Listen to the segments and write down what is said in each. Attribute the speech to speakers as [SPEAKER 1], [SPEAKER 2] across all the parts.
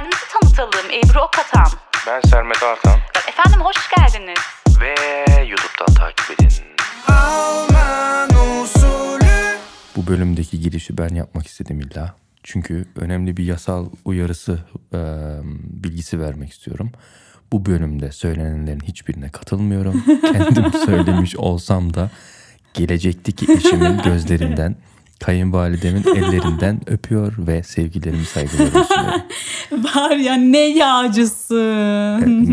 [SPEAKER 1] kendimizi tanıtalım. Ebru Okatan.
[SPEAKER 2] Ben Sermet Artan
[SPEAKER 1] Efendim hoş geldiniz.
[SPEAKER 2] ve YouTube'dan takip edin. Bu bölümdeki girişi ben yapmak istedim illa. Çünkü önemli bir yasal uyarısı e, bilgisi vermek istiyorum. Bu bölümde söylenenlerin hiçbirine katılmıyorum. Kendim söylemiş olsam da gelecekteki eşimin gözlerinden, kayınvalidemin ellerinden öpüyor ve sevgilerimi saygılarımı sunuyorum.
[SPEAKER 3] Var ya ne yağcısı.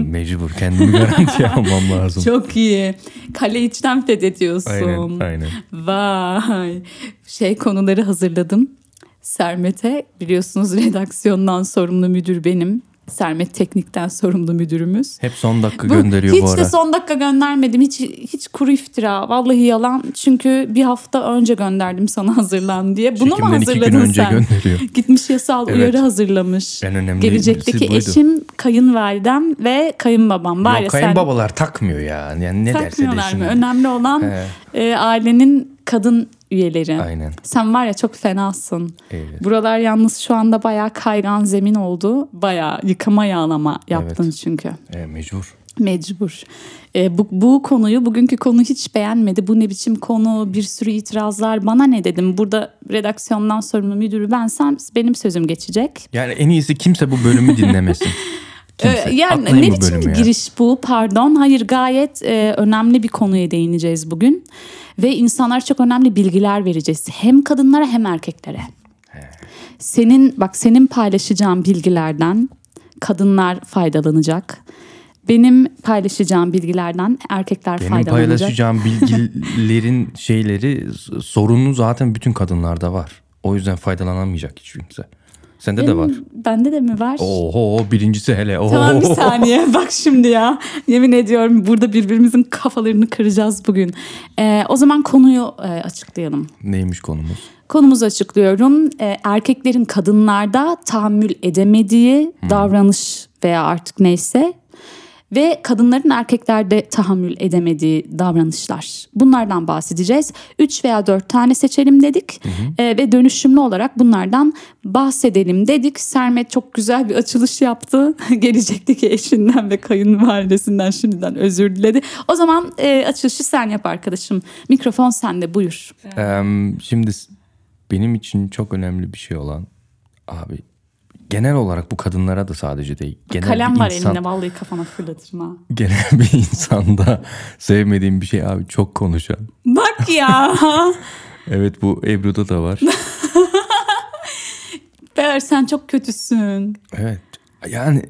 [SPEAKER 2] Mecbur kendimi garantiye almam lazım.
[SPEAKER 3] Çok iyi. Kale içten fethediyorsun.
[SPEAKER 2] Aynen, aynen.
[SPEAKER 3] Vay. Şey konuları hazırladım. Sermet'e biliyorsunuz redaksiyondan sorumlu müdür benim. Sermet Teknik'ten sorumlu müdürümüz.
[SPEAKER 2] Hep son dakika
[SPEAKER 3] Bu-
[SPEAKER 2] gönderiyor
[SPEAKER 3] hiç
[SPEAKER 2] bu ara.
[SPEAKER 3] de son dakika göndermedim. Hiç hiç kuru iftira. Vallahi yalan. Çünkü bir hafta önce gönderdim sana hazırlan diye. Bunu mu
[SPEAKER 2] Çekimden iki gün
[SPEAKER 3] hazırladın
[SPEAKER 2] önce
[SPEAKER 3] sen?
[SPEAKER 2] gönderiyor.
[SPEAKER 3] Gitmiş yasal
[SPEAKER 2] Evet.
[SPEAKER 3] uyarı hazırlamış.
[SPEAKER 2] En önemli
[SPEAKER 3] Gelecekteki
[SPEAKER 2] buydu.
[SPEAKER 3] eşim, kayınvalidem ve kayınbabam. Var
[SPEAKER 2] Yok
[SPEAKER 3] ya sen
[SPEAKER 2] kayınbabalar takmıyor ya. Yani ne derse
[SPEAKER 3] takmıyorlar
[SPEAKER 2] desin.
[SPEAKER 3] mı? Önemli olan
[SPEAKER 2] He.
[SPEAKER 3] e, ailenin kadın üyeleri.
[SPEAKER 2] Aynen.
[SPEAKER 3] Sen var ya çok fenasın.
[SPEAKER 2] Evet.
[SPEAKER 3] Buralar yalnız şu anda bayağı kaygan zemin oldu. Bayağı yıkama yağlama yaptın
[SPEAKER 2] Evet.
[SPEAKER 3] çünkü.
[SPEAKER 2] E, mecbur.
[SPEAKER 3] Mecbur. E, bu, bu konuyu bugünkü konu hiç beğenmedi. Bu ne biçim konu bir sürü itirazlar bana ne dedim. Burada redaksiyondan sorumlu müdürü bensem benim sözüm geçecek.
[SPEAKER 2] Yani en iyisi kimse bu bölümü dinlemesin. Kimse.
[SPEAKER 3] Ee, yani
[SPEAKER 2] Atlayın
[SPEAKER 3] ne biçim bir
[SPEAKER 2] ya.
[SPEAKER 3] giriş bu pardon. Hayır gayet e, önemli bir konuya değineceğiz bugün. Ve insanlar çok önemli bilgiler vereceğiz. Hem kadınlara hem erkeklere. Senin bak senin paylaşacağın bilgilerden kadınlar faydalanacak. Benim paylaşacağım bilgilerden erkekler
[SPEAKER 2] Benim
[SPEAKER 3] faydalanacak.
[SPEAKER 2] paylaşacağım bilgilerin şeyleri sorunu zaten bütün kadınlarda var. O yüzden faydalanamayacak hiç kimse. Sende de var.
[SPEAKER 3] Bende de mi var?
[SPEAKER 2] Oho birincisi hele. Oho.
[SPEAKER 3] Tamam bir saniye bak şimdi ya yemin ediyorum burada birbirimizin kafalarını kıracağız bugün. Ee, o zaman konuyu e, açıklayalım.
[SPEAKER 2] Neymiş konumuz?
[SPEAKER 3] Konumuzu açıklıyorum. Ee, erkeklerin kadınlarda tahammül edemediği davranış veya artık neyse ve kadınların erkeklerde tahammül edemediği davranışlar. Bunlardan bahsedeceğiz. 3 veya 4 tane seçelim dedik Ee, ve dönüşümlü olarak bunlardan bahsedelim dedik. Sermet çok güzel bir açılış yaptı. Gelecekteki eşinden ve kayınvalidesinden şimdiden özür diledi. O zaman e, açılışı sen yap arkadaşım. Mikrofon sende buyur.
[SPEAKER 2] Em, şimdi benim için çok önemli bir şey olan abi genel olarak bu kadınlara da sadece değil. Genel
[SPEAKER 3] Kalem var
[SPEAKER 2] insan,
[SPEAKER 3] elimde vallahi kafana fırlatırım ha.
[SPEAKER 2] Genel bir insanda sevmediğim bir şey abi çok konuşan.
[SPEAKER 3] Bak ya.
[SPEAKER 2] Evet bu Ebru'da da var.
[SPEAKER 3] Ber sen çok kötüsün.
[SPEAKER 2] Evet yani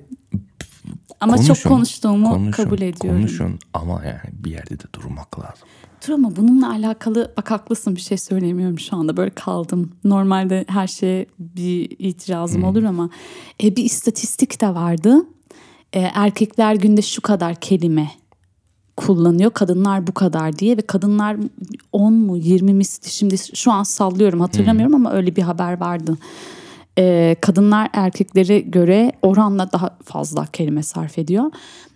[SPEAKER 3] Ama
[SPEAKER 2] konuşun,
[SPEAKER 3] çok konuştuğumu
[SPEAKER 2] konuşun,
[SPEAKER 3] kabul ediyorum.
[SPEAKER 2] Konuşun ama yani bir yerde de durmak lazım.
[SPEAKER 3] Dur ama bununla alakalı bak haklısın bir şey söyleyemiyorum şu anda böyle kaldım. Normalde her şeye bir itirazım olur ama e, bir istatistik de vardı. E, erkekler günde şu kadar kelime kullanıyor kadınlar bu kadar diye ve kadınlar 10 mu 20 mi şimdi şu an sallıyorum hatırlamıyorum ama öyle bir haber vardı. Ee, kadınlar erkeklere göre oranla daha fazla kelime sarf ediyor.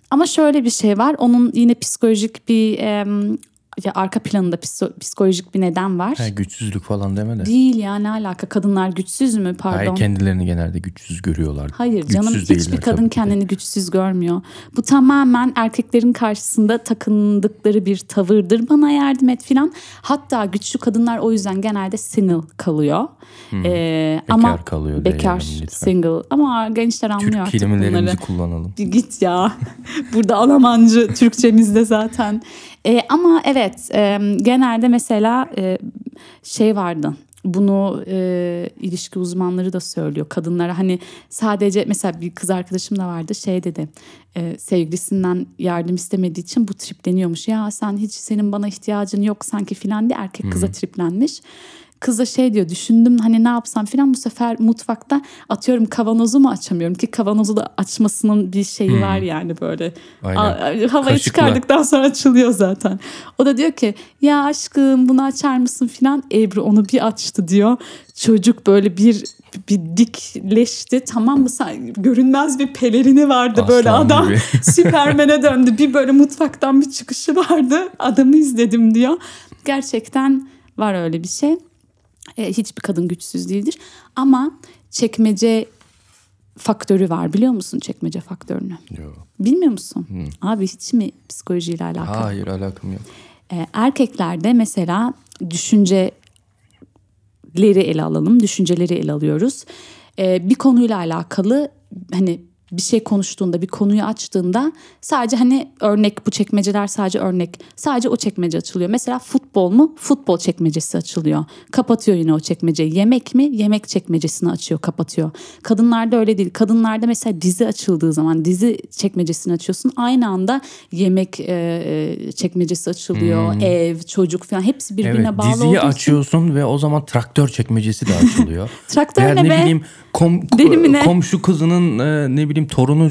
[SPEAKER 3] Ama şöyle bir şey var onun yine psikolojik bir em, ya arka planında psiko- psikolojik bir neden var.
[SPEAKER 2] Ha, güçsüzlük falan deme de.
[SPEAKER 3] Değil ya ne alaka kadınlar güçsüz mü pardon.
[SPEAKER 2] Hayır kendilerini genelde güçsüz görüyorlar.
[SPEAKER 3] Hayır canım
[SPEAKER 2] Güçsüz
[SPEAKER 3] hiçbir
[SPEAKER 2] değiller
[SPEAKER 3] kadın
[SPEAKER 2] tabii ki de.
[SPEAKER 3] kendini güçsüz görmüyor. Bu tamamen erkeklerin karşısında takındıkları bir tavırdır. Bana yardım et filan. Hatta güçlü kadınlar o yüzden genelde single kalıyor. Ee, ama
[SPEAKER 2] Hmm. kalıyor
[SPEAKER 3] Bekar, single. Ama gençler anlıyor
[SPEAKER 2] Türk
[SPEAKER 3] artık
[SPEAKER 2] kelimelerimizi
[SPEAKER 3] bunları.
[SPEAKER 2] kullanalım.
[SPEAKER 3] Bir Git ya. Burada Almancı Türkçemizde zaten. Ee, ama evet e, genelde mesela e, şey vardı. Bunu e, ilişki uzmanları da söylüyor kadınlara hani sadece mesela bir kız arkadaşım da vardı şey dedi e, sevgilisinden yardım istemediği için bu tripleniyormuş ya sen hiç senin bana ihtiyacın yok sanki filan diye erkek kıza triplenmiş Kız da şey diyor düşündüm hani ne yapsam filan bu sefer mutfakta atıyorum kavanozu mu açamıyorum ki kavanozu da açmasının bir şeyi var yani böyle.
[SPEAKER 2] Aynen.
[SPEAKER 3] Havayı
[SPEAKER 2] Kaşıkla.
[SPEAKER 3] çıkardıktan sonra açılıyor zaten. O da diyor ki ya aşkım bunu açar mısın filan Ebru onu bir açtı diyor. Çocuk böyle bir bir dikleşti tamam mı sen görünmez bir pelerini vardı böyle
[SPEAKER 2] Aslan
[SPEAKER 3] adam
[SPEAKER 2] gibi.
[SPEAKER 3] Süpermen'e döndü bir böyle mutfaktan bir çıkışı vardı adamı izledim diyor gerçekten var öyle bir şey E, hiçbir kadın güçsüz değildir ama çekmece faktörü var biliyor musun çekmece faktörünü?
[SPEAKER 2] Yok.
[SPEAKER 3] Bilmiyor musun? Abi hiç mi psikolojiyle alakalı?
[SPEAKER 2] Hayır alakam yok.
[SPEAKER 3] Ee, erkeklerde mesela düşünceleri ele alalım. Düşünceleri ele alıyoruz. Ee, bir konuyla alakalı hani bir şey konuştuğunda, bir konuyu açtığında sadece hani örnek bu çekmeceler sadece örnek. Sadece o çekmece açılıyor. Mesela futbol mu? Futbol çekmecesi açılıyor. Kapatıyor yine o çekmeceyi. Yemek mi? Yemek çekmecesini açıyor, kapatıyor. Kadınlarda öyle değil. Kadınlarda mesela dizi açıldığı zaman dizi çekmecesini açıyorsun. Aynı anda yemek e, e, çekmecesi açılıyor. Ev, çocuk falan hepsi birbirine
[SPEAKER 2] Hmm. Evet
[SPEAKER 3] bağlı
[SPEAKER 2] diziyi
[SPEAKER 3] için-
[SPEAKER 2] açıyorsun ve o zaman traktör çekmecesi de açılıyor.
[SPEAKER 3] Traktör
[SPEAKER 2] Veya
[SPEAKER 3] ne be?
[SPEAKER 2] bileyim kom,
[SPEAKER 3] Deli mi ne?
[SPEAKER 2] komşu kızının e, ne bileyim torunu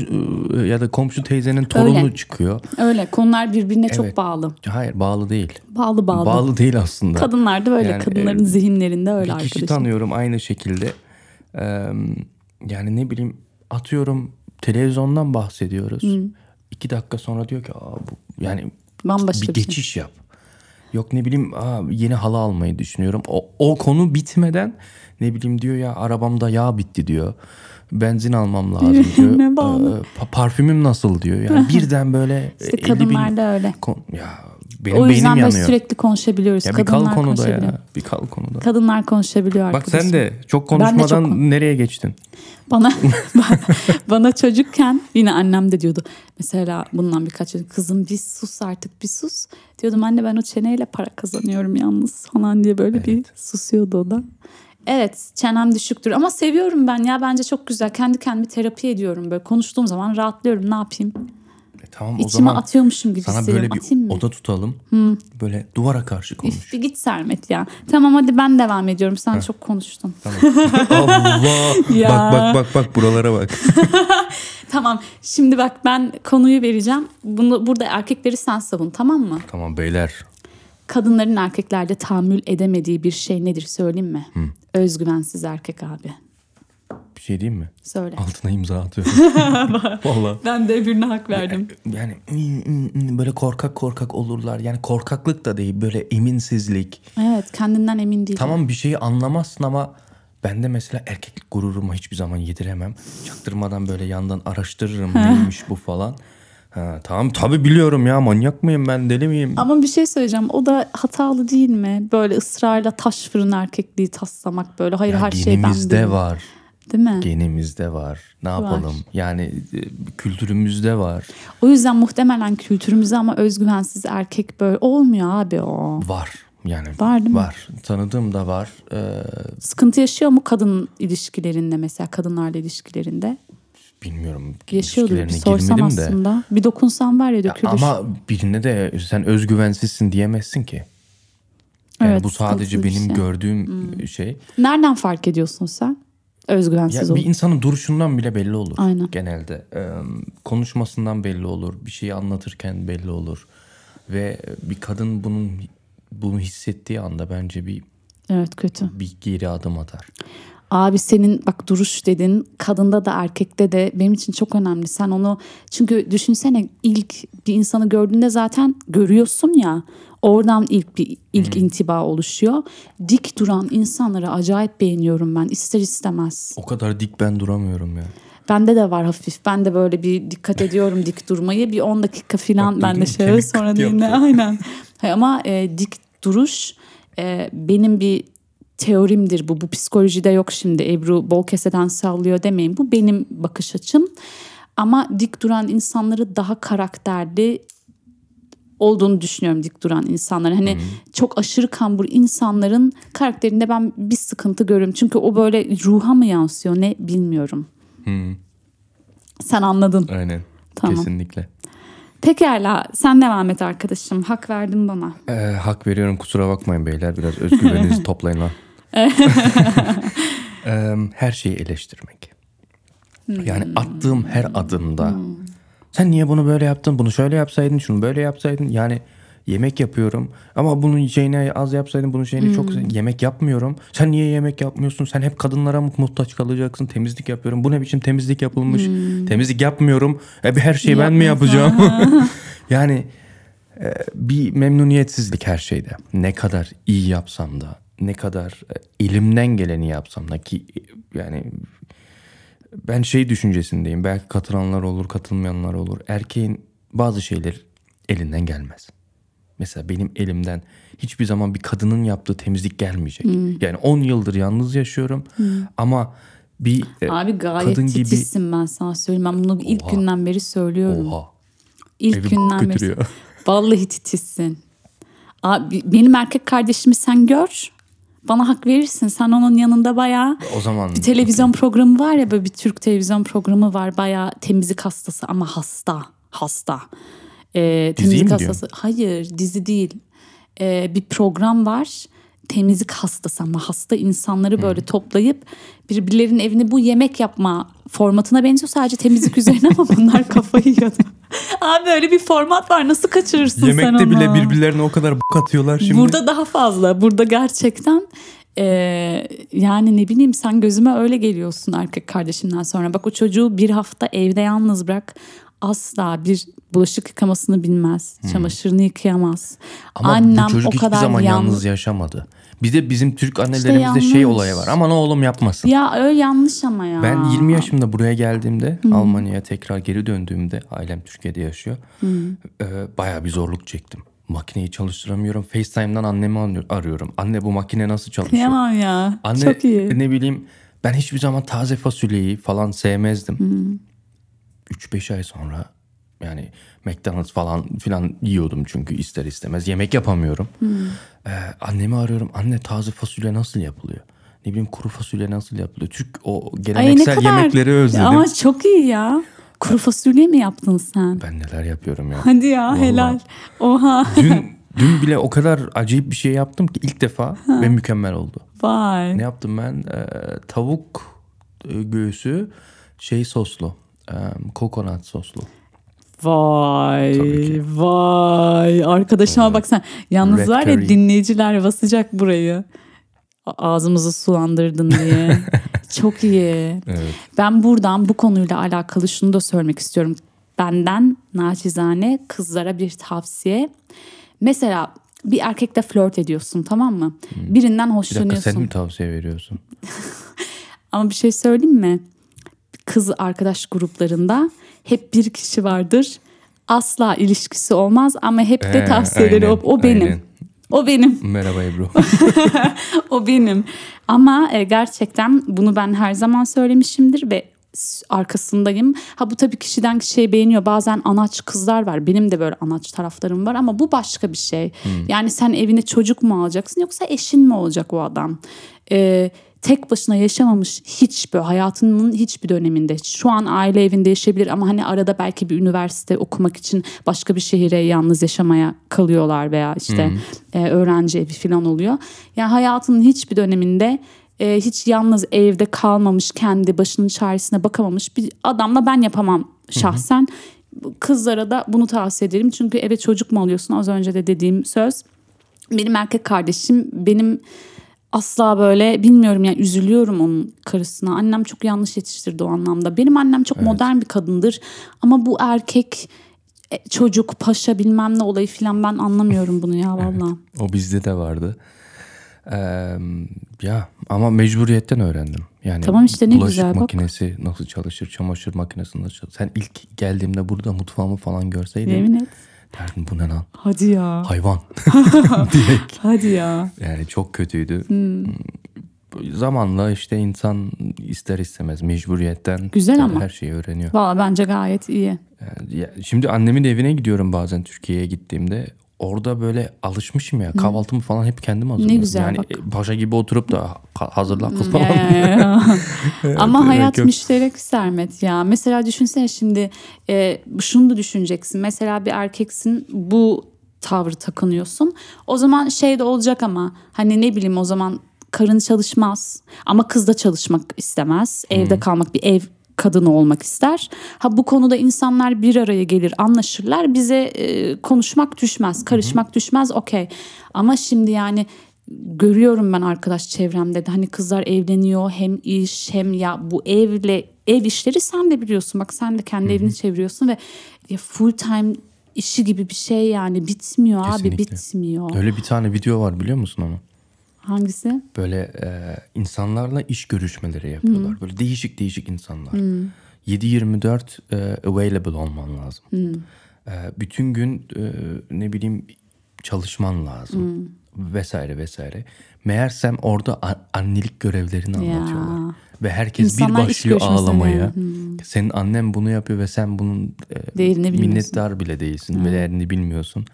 [SPEAKER 2] e, ya da komşu teyzenin torunu
[SPEAKER 3] Öyle.
[SPEAKER 2] çıkıyor.
[SPEAKER 3] Öyle konular birbirine
[SPEAKER 2] Evet.
[SPEAKER 3] çok bağlı.
[SPEAKER 2] Hayır bağlı değil.
[SPEAKER 3] Bağlı bağlı.
[SPEAKER 2] Bağlı değil aslında.
[SPEAKER 3] Kadınlarda öyle.
[SPEAKER 2] Yani,
[SPEAKER 3] Kadınların
[SPEAKER 2] e,
[SPEAKER 3] zihinlerinde öyle
[SPEAKER 2] bir kişi
[SPEAKER 3] arkadaşım.
[SPEAKER 2] tanıyorum aynı şekilde. Ee, yani ne bileyim atıyorum televizyondan bahsediyoruz. İki dakika sonra diyor ki Aa, bu, yani
[SPEAKER 3] Bambaşka
[SPEAKER 2] bir
[SPEAKER 3] bir şey.
[SPEAKER 2] geçiş yap. Yok ne bileyim Aa, yeni halı almayı düşünüyorum. O, o konu bitmeden ne bileyim diyor ya arabamda yağ bitti diyor. Benzin almam lazım diyor.
[SPEAKER 3] Ne bağlı.
[SPEAKER 2] Ee, pa- parfümüm nasıl diyor. Yani birden böyle
[SPEAKER 3] İşte
[SPEAKER 2] 50 bin-
[SPEAKER 3] kadınlarda öyle.
[SPEAKER 2] Kon- ya benim
[SPEAKER 3] o yüzden böyle
[SPEAKER 2] yanıyor.
[SPEAKER 3] sürekli konuşabiliyoruz.
[SPEAKER 2] ya bir kal
[SPEAKER 3] Kadınlar
[SPEAKER 2] konuda ya. Bir kal konuda.
[SPEAKER 3] Kadınlar konuşabiliyor
[SPEAKER 2] Bak
[SPEAKER 3] arkadaşım.
[SPEAKER 2] sen de çok
[SPEAKER 3] Ben de çok
[SPEAKER 2] konuşmadan nereye geçtin?
[SPEAKER 3] Bana bana çocukken yine annem de diyordu. Mesela bundan birkaç yıl kızım bir sus artık bir sus. Diyordum anne ben o çeneyle para kazanıyorum yalnız falan diye böyle bir susuyordu o da. Evet çenem düşüktür ama seviyorum ben ya bence çok güzel. Kendi kendimi terapi ediyorum böyle konuştuğum zaman rahatlıyorum ne yapayım.
[SPEAKER 2] E, tamam o
[SPEAKER 3] İçime
[SPEAKER 2] zaman
[SPEAKER 3] atıyormuşum gibi
[SPEAKER 2] sana böyle bir
[SPEAKER 3] Atayım mı?
[SPEAKER 2] oda tutalım. Böyle duvara karşı konuş.
[SPEAKER 3] Üf, bir git Sermet ya. Tamam hadi ben devam ediyorum. Sen çok konuştun.
[SPEAKER 2] Allah.
[SPEAKER 3] Ya.
[SPEAKER 2] Bak bak bak bak buralara bak.
[SPEAKER 3] Tamam. Şimdi bak ben konuyu vereceğim. Bunu burada erkekleri sen savun tamam mı?
[SPEAKER 2] tamam beyler.
[SPEAKER 3] Kadınların erkeklerde tahammül edemediği bir şey nedir söyleyeyim mi? Özgüvensiz erkek abi.
[SPEAKER 2] Bir şey diyeyim mi?
[SPEAKER 3] Söyle.
[SPEAKER 2] Altına imza atıyorum. Vallahi.
[SPEAKER 3] Ben de birine hak verdim.
[SPEAKER 2] Yani böyle korkak korkak olurlar. Yani korkaklık da değil böyle eminsizlik.
[SPEAKER 3] Evet kendinden emin değil.
[SPEAKER 2] Tamam bir şeyi anlamazsın ama ben de mesela erkeklik gururumu hiçbir zaman yediremem. Çaktırmadan böyle yandan araştırırım neymiş bu falan. Ha, tamam tabii biliyorum ya manyak mıyım ben deli miyim?
[SPEAKER 3] Ama bir şey söyleyeceğim. O da hatalı değil mi? Böyle ısrarla taş fırın erkekliği taslamak böyle. Hayır
[SPEAKER 2] Ya
[SPEAKER 3] her şey ben
[SPEAKER 2] genimizde var.
[SPEAKER 3] Değil mi?
[SPEAKER 2] Genimizde var. Ne yapalım? Yani e, kültürümüzde var.
[SPEAKER 3] O yüzden muhtemelen kültürümüzde ama özgüvensiz erkek böyle olmuyor abi o.
[SPEAKER 2] Var. Yani
[SPEAKER 3] Var değil mi?
[SPEAKER 2] Var. Tanıdığım da var. Ee,
[SPEAKER 3] Sıkıntı yaşıyor mu kadın ilişkilerinde mesela kadınlarla ilişkilerinde?
[SPEAKER 2] Bilmiyorum.
[SPEAKER 3] Yaşıyordur. Bir sorsam
[SPEAKER 2] de.
[SPEAKER 3] aslında. Bir dokunsam var ya dökülür.
[SPEAKER 2] ama birine de sen özgüvensizsin diyemezsin ki. Yani
[SPEAKER 3] Evet,
[SPEAKER 2] bu sadece benim
[SPEAKER 3] şey.
[SPEAKER 2] gördüğüm şey.
[SPEAKER 3] Nereden fark ediyorsun sen? Özgüvensiz
[SPEAKER 2] Ya
[SPEAKER 3] ol.
[SPEAKER 2] bir insanın duruşundan bile belli olur.
[SPEAKER 3] Aynen.
[SPEAKER 2] Genelde Ee, konuşmasından belli olur. Bir şeyi anlatırken belli olur. Ve bir kadın bunun bunu hissettiği anda bence bir
[SPEAKER 3] Evet kötü.
[SPEAKER 2] bir geri adım atar.
[SPEAKER 3] Abi senin bak duruş dedin kadında da erkekte de benim için çok önemli. Sen onu çünkü düşünsene ilk bir insanı gördüğünde zaten görüyorsun ya oradan ilk bir ilk intiba oluşuyor. Dik duran insanları acayip beğeniyorum ben ister istemez.
[SPEAKER 2] O kadar dik ben duramıyorum ya.
[SPEAKER 3] Bende de var hafif. Ben de böyle bir dikkat ediyorum dik durmayı. Bir 10 dakika falan ben de
[SPEAKER 2] Kemik
[SPEAKER 3] sonra
[SPEAKER 2] yaptı.
[SPEAKER 3] Aynen. Ama e, dik duruş e, benim bir teorimdir bu. Bu psikolojide yok şimdi. Ebru bol keseden sallıyor demeyin. Bu benim bakış açım. Ama dik duran insanları daha karakterli olduğunu düşünüyorum dik duran insanların. Hani çok aşırı kambur insanların karakterinde ben bir sıkıntı görüyorum. Çünkü o böyle ruha mı yansıyor ne bilmiyorum. Sen anladın.
[SPEAKER 2] Aynen.
[SPEAKER 3] Tamam.
[SPEAKER 2] Kesinlikle.
[SPEAKER 3] Pekala sen devam et arkadaşım. Hak verdin bana.
[SPEAKER 2] Ee, hak veriyorum kusura bakmayın beyler biraz özgüveninizi toplayın lan. Her şeyi eleştirmek. Yani attığım her adımda. Sen niye bunu böyle yaptın? Bunu şöyle yapsaydın şunu böyle yapsaydın. Yani yemek yapıyorum ama bunun şeyini az yapsaydın bunun şeyini çok yemek yapmıyorum. Sen niye yemek yapmıyorsun? Sen hep kadınlara mı muhtaç kalacaksın? Temizlik yapıyorum. Bu ne biçim temizlik yapılmış? Temizlik yapmıyorum. E, her şeyi ben mi yapacağım? Yani e, bir memnuniyetsizlik her şeyde. Ne kadar iyi yapsam da, ne kadar e, elimden geleni yapsam da ki e, yani ben şey düşüncesindeyim. Belki katılanlar olur, katılmayanlar olur. Erkeğin bazı şeyler elinden gelmez. Mesela benim elimden hiçbir zaman bir kadının yaptığı temizlik gelmeyecek. Yani 10 yıldır yalnız yaşıyorum ama bir e,
[SPEAKER 3] Abi gayet
[SPEAKER 2] kadın gibi
[SPEAKER 3] titizsin ben sana söyleyeyim. Ben bunu ilk
[SPEAKER 2] Oha.
[SPEAKER 3] günden beri söylüyorum.
[SPEAKER 2] oha
[SPEAKER 3] İlk
[SPEAKER 2] evi
[SPEAKER 3] günden beri. Vallahi titizsin. Abi, benim erkek kardeşimi sen gör. Bana hak verirsin. Sen onun yanında bayağı
[SPEAKER 2] O zaman
[SPEAKER 3] bir televizyon programı var ya böyle bir Türk televizyon programı var. Bayağı temizlik hastası ama hasta. Hasta. Ee, temizlik
[SPEAKER 2] mi
[SPEAKER 3] hastası. Hayır dizi değil. Ee, bir program var. Temizlik hastası ama hasta insanları böyle toplayıp birbirlerinin evine bu yemek yapma formatına benziyor. Sadece temizlik üzerine ama bunlar kafayı yiyor. Abi öyle bir format var. Nasıl kaçırırsın sen
[SPEAKER 2] Yemekte
[SPEAKER 3] onu?
[SPEAKER 2] bile birbirlerine o kadar b- atıyorlar şimdi.
[SPEAKER 3] Burada daha fazla. Burada gerçekten e, yani ne bileyim sen gözüme öyle geliyorsun erkek kardeşinden sonra. Bak o çocuğu bir hafta evde yalnız bırak. Asla bir bulaşık yıkamasını bilmez. Çamaşırını yıkayamaz.
[SPEAKER 2] Hmm. Ama
[SPEAKER 3] Annem
[SPEAKER 2] bu çocuk
[SPEAKER 3] o
[SPEAKER 2] hiçbir
[SPEAKER 3] kadar
[SPEAKER 2] zaman
[SPEAKER 3] yalnız.
[SPEAKER 2] yalnız yaşamadı. Bir de bizim Türk annelerimizde
[SPEAKER 3] yanlış.
[SPEAKER 2] şey olayı var. Aman oğlum yapmasın.
[SPEAKER 3] Ya öyle yanlış ama ya.
[SPEAKER 2] Ben 20 yaşımda buraya geldiğimde Almanya'ya tekrar geri döndüğümde ailem Türkiye'de yaşıyor. E, bayağı bir zorluk çektim. Makineyi çalıştıramıyorum. FaceTime'dan annemi arıyorum. Anne bu makine nasıl çalışıyor?
[SPEAKER 3] Kıyamam ya.
[SPEAKER 2] Anne
[SPEAKER 3] Çok iyi.
[SPEAKER 2] ne bileyim ben hiçbir zaman taze fasulyeyi falan sevmezdim. 3-5 ay sonra yani McDonald's falan filan yiyordum çünkü ister istemez. Yemek yapamıyorum. Ee, annemi arıyorum. Anne taze fasulye nasıl yapılıyor? Ne bileyim kuru fasulye nasıl yapılıyor? Türk o
[SPEAKER 3] Ay ne
[SPEAKER 2] geleneksel
[SPEAKER 3] kadar.
[SPEAKER 2] yemekleri özledim.
[SPEAKER 3] Ama çok iyi ya. Kuru fasulye mi yaptın sen?
[SPEAKER 2] Ben neler yapıyorum ya.
[SPEAKER 3] Hadi ya
[SPEAKER 2] Vallahi.
[SPEAKER 3] helal. Oha.
[SPEAKER 2] dün, dün bile o kadar acayip bir şey yaptım ki ilk defa ve mükemmel oldu.
[SPEAKER 3] Vay.
[SPEAKER 2] Ne yaptım ben? Ee, tavuk e, göğsü şey soslu. E, kokonat soslu.
[SPEAKER 3] Vay vay. Arkadaşıma bak sen. Yalnız
[SPEAKER 2] Red
[SPEAKER 3] var ya
[SPEAKER 2] curry.
[SPEAKER 3] dinleyiciler basacak burayı. Ağzımızı sulandırdın diye. Çok iyi.
[SPEAKER 2] Evet.
[SPEAKER 3] ben buradan bu konuyla alakalı şunu da söylemek istiyorum. Benden naçizane kızlara bir tavsiye. Mesela bir erkekle flört ediyorsun tamam mı? Birinden
[SPEAKER 2] Bir dakika
[SPEAKER 3] hoşlanıyorsun.
[SPEAKER 2] sen mi tavsiye veriyorsun?
[SPEAKER 3] ama bir şey söyleyeyim mi? Kız arkadaş gruplarında hep bir kişi vardır. Asla ilişkisi olmaz ama hep de tavsiyeleri o,
[SPEAKER 2] aynen,
[SPEAKER 3] o benim.
[SPEAKER 2] aynen.
[SPEAKER 3] O benim.
[SPEAKER 2] Merhaba Ebru.
[SPEAKER 3] O benim. Ama e, gerçekten bunu ben her zaman söylemişimdir ve arkasındayım. Ha bu tabii kişiden kişiye beğeniyor. Bazen anaç kızlar var. Benim de böyle anaç taraflarım var ama bu başka bir şey. Yani sen evine çocuk mu alacaksın yoksa eşin mi olacak o adam? Ee, tek başına yaşamamış hiç böyle hayatının hiçbir döneminde şu an aile evinde yaşayabilir ama hani arada belki bir üniversite okumak için başka bir şehire yalnız yaşamaya kalıyorlar veya işte e, öğrenci evi falan oluyor. Yani hayatının hiçbir döneminde e, hiç yalnız evde kalmamış kendi başının çaresine bakamamış bir adamla ben yapamam şahsen. Kızlara da bunu tavsiye ederim çünkü eve çocuk mu alıyorsun az önce de dediğim söz. Benim erkek kardeşim benim asla böyle bilmiyorum yani üzülüyorum onun karısına. Annem çok yanlış yetiştirdi o anlamda. Benim annem çok modern bir kadındır ama bu erkek e, çocuk paşa bilmem ne olayı filan ben anlamıyorum bunu ya valla.
[SPEAKER 2] o bizde de vardı. Ee, ya ama mecburiyetten öğrendim. Yani
[SPEAKER 3] Tamam işte ne
[SPEAKER 2] bulaşık
[SPEAKER 3] güzel, bak.
[SPEAKER 2] makinesi nasıl çalışır, çamaşır makinesi nasıl çalışır. Sen ilk geldiğimde burada mutfağımı falan görseydin
[SPEAKER 3] Yemin et.
[SPEAKER 2] Derdin bu ne lan?
[SPEAKER 3] Hadi ya.
[SPEAKER 2] Hayvan. Direkt.
[SPEAKER 3] Hadi ya.
[SPEAKER 2] Yani çok kötüydü.
[SPEAKER 3] Hmm.
[SPEAKER 2] Zamanla işte insan ister istemez mecburiyetten
[SPEAKER 3] Güzel ama.
[SPEAKER 2] her şeyi öğreniyor.
[SPEAKER 3] Valla bence gayet iyi.
[SPEAKER 2] Yani ya- şimdi annemin evine gidiyorum bazen Türkiye'ye gittiğimde. Orada böyle alışmışım ya kahvaltımı falan hep kendim hazırlıyorum.
[SPEAKER 3] güzel
[SPEAKER 2] yani
[SPEAKER 3] bak.
[SPEAKER 2] e, paşa gibi oturup da ha- hazırla kız falan.
[SPEAKER 3] Ama hayat
[SPEAKER 2] yok.
[SPEAKER 3] müşterek Sermet ya. Mesela düşünsene şimdi e, şunu da düşüneceksin. Mesela bir erkeksin bu tavrı takınıyorsun. O zaman şey de olacak ama hani ne bileyim o zaman karın çalışmaz ama kız da çalışmak istemez. Evde kalmak bir ev kadını olmak ister. Ha bu konuda insanlar bir araya gelir, anlaşırlar. Bize e, konuşmak düşmez, karışmak düşmez. Okey. Ama şimdi yani görüyorum ben arkadaş çevremde de hani kızlar evleniyor hem iş hem ya bu evle ev işleri sen de biliyorsun bak sen de kendi evini çeviriyorsun ve ya full time işi gibi bir şey yani bitmiyor abi
[SPEAKER 2] Kesinlikle.
[SPEAKER 3] bitmiyor.
[SPEAKER 2] Öyle bir tane video var biliyor musun onu?
[SPEAKER 3] Hangisi?
[SPEAKER 2] Böyle e, insanlarla iş görüşmeleri yapıyorlar. Böyle değişik değişik insanlar. 7-24 e, available olman lazım. E, bütün gün e, ne bileyim çalışman lazım. Vesaire vesaire. Meğersem orada annelik görevlerini
[SPEAKER 3] Ya.
[SPEAKER 2] anlatıyorlar. Ve herkes
[SPEAKER 3] İnsanlar
[SPEAKER 2] bir başlıyor ağlamaya. Senin annen bunu yapıyor ve sen bunun e,
[SPEAKER 3] Değerini
[SPEAKER 2] minnettar bile değilsin ve değerini bilmiyorsun.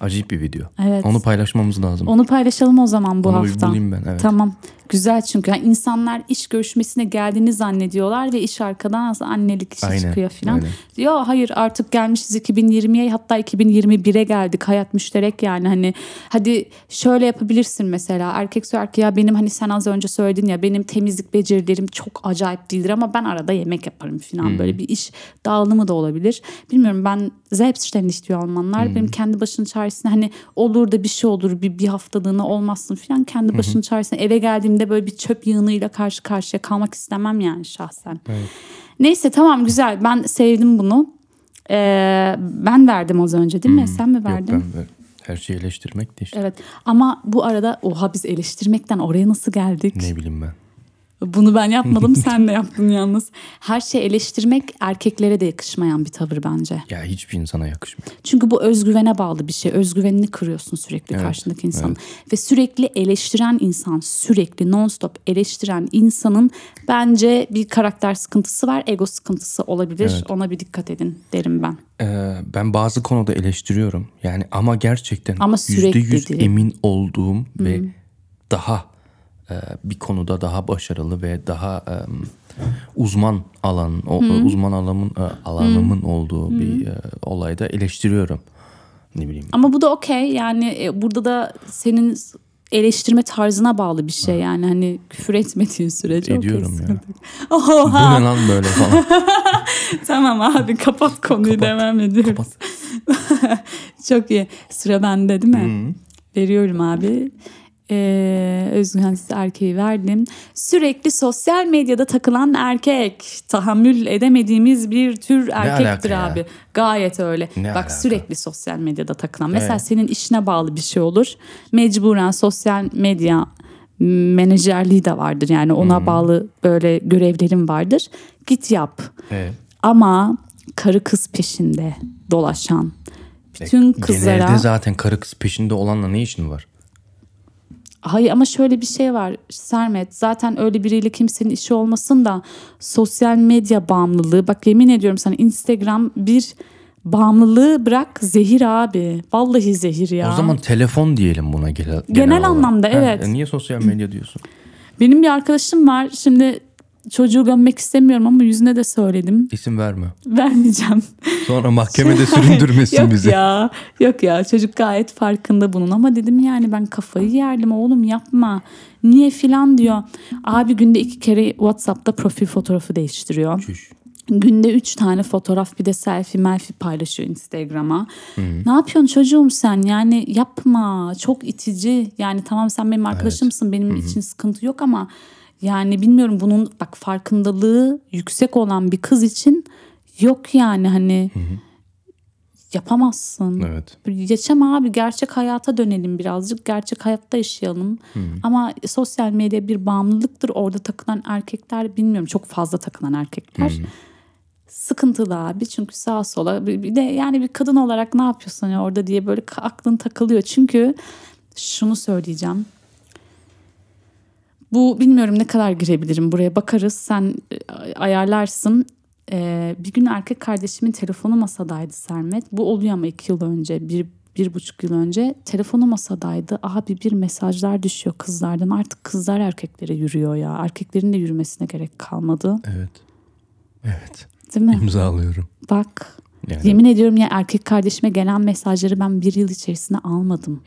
[SPEAKER 2] Acayip bir video.
[SPEAKER 3] Evet.
[SPEAKER 2] Onu paylaşmamız lazım.
[SPEAKER 3] Onu paylaşalım o zaman bu
[SPEAKER 2] Onu
[SPEAKER 3] hafta.
[SPEAKER 2] bulayım ben, evet.
[SPEAKER 3] Tamam. Güzel çünkü yani insanlar iş görüşmesine geldiğini zannediyorlar ve iş arkadan annelik işi
[SPEAKER 2] Aynen,
[SPEAKER 3] çıkıyor falan.
[SPEAKER 2] aynen.
[SPEAKER 3] Diyor hayır artık gelmişiz 2020'ye hatta 2021'e geldik. Hayat müşterek yani hani hadi şöyle yapabilirsin mesela erkek söyler ki ya benim hani sen az önce söyledin ya benim temizlik becerilerim çok acayip değildir ama ben arada yemek yaparım falan
[SPEAKER 2] Hmm.
[SPEAKER 3] böyle bir iş dağılımı da olabilir. Bilmiyorum ben selbstständig diyor Almanlar.
[SPEAKER 2] Hmm.
[SPEAKER 3] Benim kendi başının çaresine hani olur da bir şey olur bir, bir haftalığına olmazsın falan kendi başının çaresine eve geldiğimde böyle bir çöp yığınıyla karşı karşıya kalmak istemem yani şahsen. Neyse tamam güzel ben sevdim bunu. Ee, ben verdim az önce değil mi? Sen mi verdin?
[SPEAKER 2] Yok ben her şeyi eleştirmek de işte.
[SPEAKER 3] Evet ama bu arada oha biz eleştirmekten oraya nasıl geldik?
[SPEAKER 2] Ne bileyim ben.
[SPEAKER 3] Bunu ben yapmadım sen de yaptın yalnız. Her şey eleştirmek erkeklere de yakışmayan bir tavır bence.
[SPEAKER 2] Ya hiçbir insana yakışmıyor.
[SPEAKER 3] Çünkü bu özgüvene bağlı bir şey. Özgüvenini kırıyorsun sürekli
[SPEAKER 2] Evet,
[SPEAKER 3] karşındaki insan. Ve sürekli eleştiren insan, sürekli non-stop eleştiren insanın bence bir karakter sıkıntısı var. Ego sıkıntısı olabilir.
[SPEAKER 2] Evet.
[SPEAKER 3] Ona bir dikkat edin derim ben.
[SPEAKER 2] Ee, ben bazı konuda eleştiriyorum. Yani ama gerçekten
[SPEAKER 3] Ama sürekli
[SPEAKER 2] yüzde yüz
[SPEAKER 3] değil.
[SPEAKER 2] emin olduğum ve daha bir konuda daha başarılı ve daha e, uzman alan, o, uzman alanımın e, alanımın olduğu bir e, olayda eleştiriyorum. Ne bileyim.
[SPEAKER 3] Ama bu da okey. Yani e, burada da senin eleştirme tarzına bağlı bir şey. Yani hani küfür etmediğin sürece
[SPEAKER 2] Ediyorum ya.
[SPEAKER 3] sıkıntı yok.
[SPEAKER 2] Bu ne lan böyle falan.
[SPEAKER 3] tamam abi kapat konuyu
[SPEAKER 2] Kapat,
[SPEAKER 3] devam ediyoruz.
[SPEAKER 2] kapat.
[SPEAKER 3] Çok iyi. Sıra bende değil mi? Veriyorum abi. Ee, Özgün size erkeği verdim. Sürekli sosyal medyada takılan erkek. Tahammül edemediğimiz bir tür erkektir
[SPEAKER 2] alaka ya?
[SPEAKER 3] abi. Gayet öyle.
[SPEAKER 2] Ne
[SPEAKER 3] Bak
[SPEAKER 2] alaka?
[SPEAKER 3] sürekli sosyal medyada takılan. Mesela
[SPEAKER 2] Evet.
[SPEAKER 3] senin işine bağlı bir şey olur. Mecburen sosyal medya menajerliği de vardır. Yani ona bağlı böyle görevlerin vardır. Git yap.
[SPEAKER 2] Evet.
[SPEAKER 3] Ama karı kız peşinde dolaşan bütün kızlara
[SPEAKER 2] Genelde zaten karı kız peşinde olanla ne işin var?
[SPEAKER 3] Hayır ama şöyle bir şey var Sermet zaten öyle biriyle kimsenin işi olmasın da sosyal medya bağımlılığı bak yemin ediyorum sana Instagram bir bağımlılığı bırak zehir abi vallahi zehir ya.
[SPEAKER 2] O zaman telefon diyelim buna genel,
[SPEAKER 3] Genel
[SPEAKER 2] olarak.
[SPEAKER 3] anlamda,
[SPEAKER 2] Ha,
[SPEAKER 3] evet.
[SPEAKER 2] e niye sosyal medya diyorsun?
[SPEAKER 3] Benim bir arkadaşım var şimdi çocuğu gömmek istemiyorum ama yüzüne de söyledim.
[SPEAKER 2] İsim verme.
[SPEAKER 3] vermeyeceğim.
[SPEAKER 2] Sonra mahkemede süründürmesin
[SPEAKER 3] yok
[SPEAKER 2] bizi.
[SPEAKER 3] ya yok ya çocuk gayet farkında bunun ama dedim yani ben kafayı yerdim. Oğlum yapma. Niye filan diyor. Abi günde iki kere Whatsapp'ta profil fotoğrafı değiştiriyor.
[SPEAKER 2] Çüş.
[SPEAKER 3] günde üç tane fotoğraf bir de selfie melfi paylaşıyor Instagram'a. Ne yapıyorsun çocuğum sen? Yani yapma. Çok itici. Yani tamam sen benim arkadaşımsın benim için sıkıntı yok ama yani bilmiyorum bunun bak farkındalığı yüksek olan bir kız için yok yani hani yapamazsın.
[SPEAKER 2] Evet.
[SPEAKER 3] Geçem abi gerçek hayata dönelim birazcık. Gerçek hayatta yaşayalım. Ama sosyal medya bir bağımlılıktır. Orada takılan erkekler bilmiyorum çok fazla takılan erkekler. Sıkıntılı abi çünkü sağa sola bir de yani bir kadın olarak ne yapıyorsun ya orada diye böyle aklın takılıyor. Çünkü şunu söyleyeceğim. Bu bilmiyorum ne kadar girebilirim buraya bakarız sen e, ayarlarsın. Ee, bir gün erkek kardeşimin telefonu masadaydı Sermet. Bu oluyor ama iki yıl önce bir, bir buçuk yıl önce telefonu masadaydı. Abi bir mesajlar düşüyor kızlardan artık kızlar erkeklere yürüyor ya. Erkeklerin de yürümesine gerek kalmadı
[SPEAKER 2] Evet. Evet.
[SPEAKER 3] değil mi?
[SPEAKER 2] İmzalıyorum.
[SPEAKER 3] Bak
[SPEAKER 2] Yani
[SPEAKER 3] yemin ediyorum ya erkek kardeşime gelen mesajları ben bir yıl içerisinde almadım.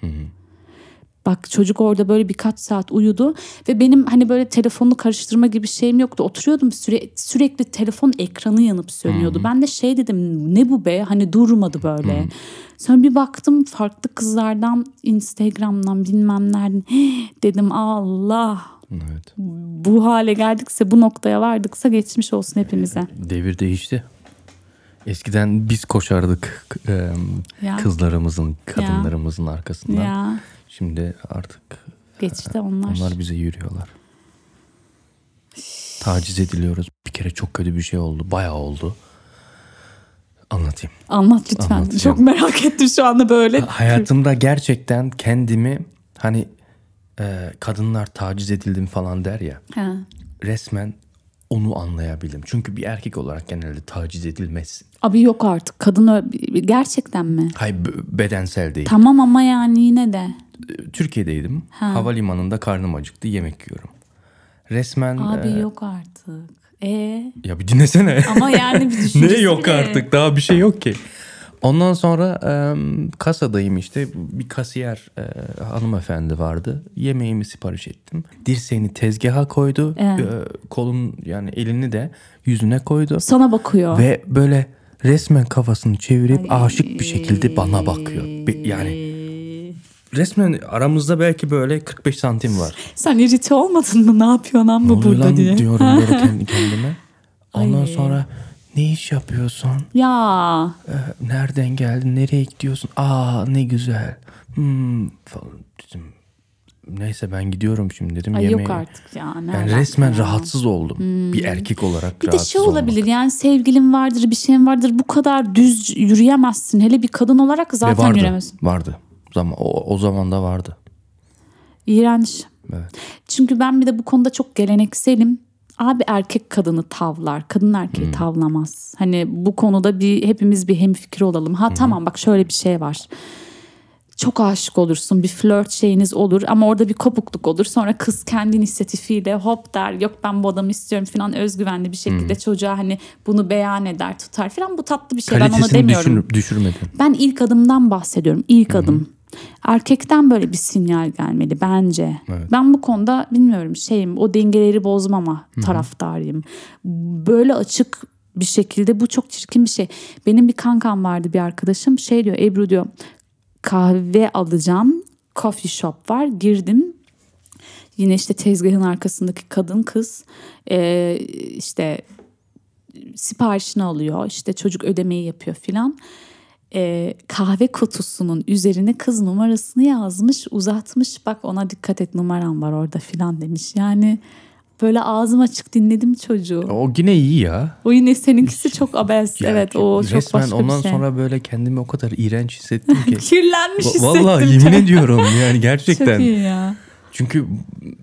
[SPEAKER 3] Bak çocuk orada böyle birkaç saat uyudu ve benim hani böyle telefonunu karıştırma gibi şeyim yoktu. Oturuyordum süre, sürekli telefon ekranı yanıp sönüyordu. Ben de şey dedim ne bu be hani durmadı böyle. Sonra bir baktım farklı kızlardan Instagram'dan bilmem nereden dedim Allah
[SPEAKER 2] evet.
[SPEAKER 3] bu hale geldikse bu noktaya vardıksa geçmiş olsun hepimize.
[SPEAKER 2] Devir değişti. Eskiden biz koşardık e,
[SPEAKER 3] Ya.
[SPEAKER 2] kızlarımızın, kadınlarımızın arkasından.
[SPEAKER 3] Ya
[SPEAKER 2] Şimdi artık
[SPEAKER 3] geçti onlar.
[SPEAKER 2] Onlar bize yürüyorlar. Taciz ediliyoruz. Bir kere çok kötü bir şey oldu. Bayağı oldu. Anlatayım.
[SPEAKER 3] Anlat lütfen.
[SPEAKER 2] Anlatacağım.
[SPEAKER 3] Çok merak ettim şu anda böyle.
[SPEAKER 2] Hayatımda gerçekten kendimi hani e, kadınlar taciz edildim falan der ya.
[SPEAKER 3] Ha.
[SPEAKER 2] Resmen onu anlayabildim. Çünkü bir erkek olarak genelde taciz edilmezsin.
[SPEAKER 3] Abi yok artık. Kadın gerçekten mi?
[SPEAKER 2] Hayır bedensel değil.
[SPEAKER 3] Tamam ama yani yine de.
[SPEAKER 2] Türkiye'deydim. Havalimanında karnım acıktı. Yemek yiyorum. Resmen
[SPEAKER 3] Abi
[SPEAKER 2] e,
[SPEAKER 3] yok artık. E
[SPEAKER 2] ya bir dinlesene.
[SPEAKER 3] ama yani bir düşüncesi
[SPEAKER 2] ne yok
[SPEAKER 3] bile.
[SPEAKER 2] artık daha bir şey yok ki. Ondan sonra e, kasadayım işte bir kasiyer e, hanımefendi vardı. Yemeğimi sipariş ettim. Dirseğini tezgaha koydu.
[SPEAKER 3] Evet.
[SPEAKER 2] E, kolun yani elini de yüzüne koydu.
[SPEAKER 3] Sana bakıyor.
[SPEAKER 2] Ve böyle resmen kafasını çevirip aşık bir şekilde bana bakıyor. Yani resmen aramızda belki böyle 45 santim var.
[SPEAKER 3] Sen irite olmadın mı? Ne yapıyor lan
[SPEAKER 2] Ne
[SPEAKER 3] bu
[SPEAKER 2] oluyor
[SPEAKER 3] burada
[SPEAKER 2] lan
[SPEAKER 3] diye.
[SPEAKER 2] diyorum böyle kendi kendime. Ondan
[SPEAKER 3] Ay.
[SPEAKER 2] sonra ne iş yapıyorsun?
[SPEAKER 3] Ya
[SPEAKER 2] Ee, nereden geldin? Nereye gidiyorsun? Aa ne güzel. Hmm, falan dedim. Neyse ben gidiyorum şimdi dedim.
[SPEAKER 3] ay
[SPEAKER 2] yemeğe.
[SPEAKER 3] yok artık ya.
[SPEAKER 2] Ben
[SPEAKER 3] alaka
[SPEAKER 2] resmen
[SPEAKER 3] ya?
[SPEAKER 2] rahatsız oldum. Bir erkek olarak
[SPEAKER 3] Bir de
[SPEAKER 2] rahatsız
[SPEAKER 3] şey olabilir
[SPEAKER 2] olmak.
[SPEAKER 3] yani sevgilin vardır bir şeyin vardır bu kadar düz yürüyemezsin. Hele bir kadın olarak
[SPEAKER 2] Ve
[SPEAKER 3] zaten
[SPEAKER 2] vardı.
[SPEAKER 3] yürüyemezsin.
[SPEAKER 2] Vardı. Zaman, o, o zaman da vardı.
[SPEAKER 3] İğrenç.
[SPEAKER 2] Evet.
[SPEAKER 3] Çünkü ben bir de bu konuda çok gelenekselim. Abi erkek kadını tavlar. Kadın erkeği tavlamaz. Hani bu konuda bir hepimiz bir hemfikir olalım. Ha tamam bak şöyle bir şey var. Çok aşık olursun. Bir flört şeyiniz olur ama orada bir kopukluk olur. Sonra kız kendi inisiyatifiyle hop der. Yok ben bu adamı istiyorum falan özgüvenli bir şekilde çocuğa hani bunu beyan eder tutar falan. Bu tatlı bir şey. ben ona
[SPEAKER 2] Kalitesini
[SPEAKER 3] demiyorum.
[SPEAKER 2] düşür, düşürmedin.
[SPEAKER 3] Ben ilk adımdan bahsediyorum. İlk adım. Erkekten böyle bir sinyal gelmeli bence. Ben bu konuda bilmiyorum şeyim o dengeleri bozmama taraftarıyım. Böyle açık bir şekilde bu çok çirkin bir şey. Benim bir kankam vardı bir arkadaşım şey diyor Ebru diyor kahve alacağım coffee shop var girdim yine işte tezgahın arkasındaki kadın kız eee, işte siparişini alıyor. İşte çocuk ödemeyi yapıyor filan. Ee, kahve kutusunun üzerine kız numarasını yazmış, uzatmış. Bak ona dikkat et numaram var orada filan demiş. Yani böyle ağzım açık dinledim çocuğu.
[SPEAKER 2] O yine iyi ya.
[SPEAKER 3] O yine seninkisi çok abes.
[SPEAKER 2] Ya,
[SPEAKER 3] evet o çok
[SPEAKER 2] Resmen
[SPEAKER 3] başka
[SPEAKER 2] ondan
[SPEAKER 3] bir şey.
[SPEAKER 2] sonra böyle kendimi o kadar iğrenç hissettim ki.
[SPEAKER 3] Kirlenmiş hissettim.
[SPEAKER 2] Vallahi yemin ediyorum yani
[SPEAKER 3] Çok
[SPEAKER 2] gerçekten.
[SPEAKER 3] iyi ya.
[SPEAKER 2] Çünkü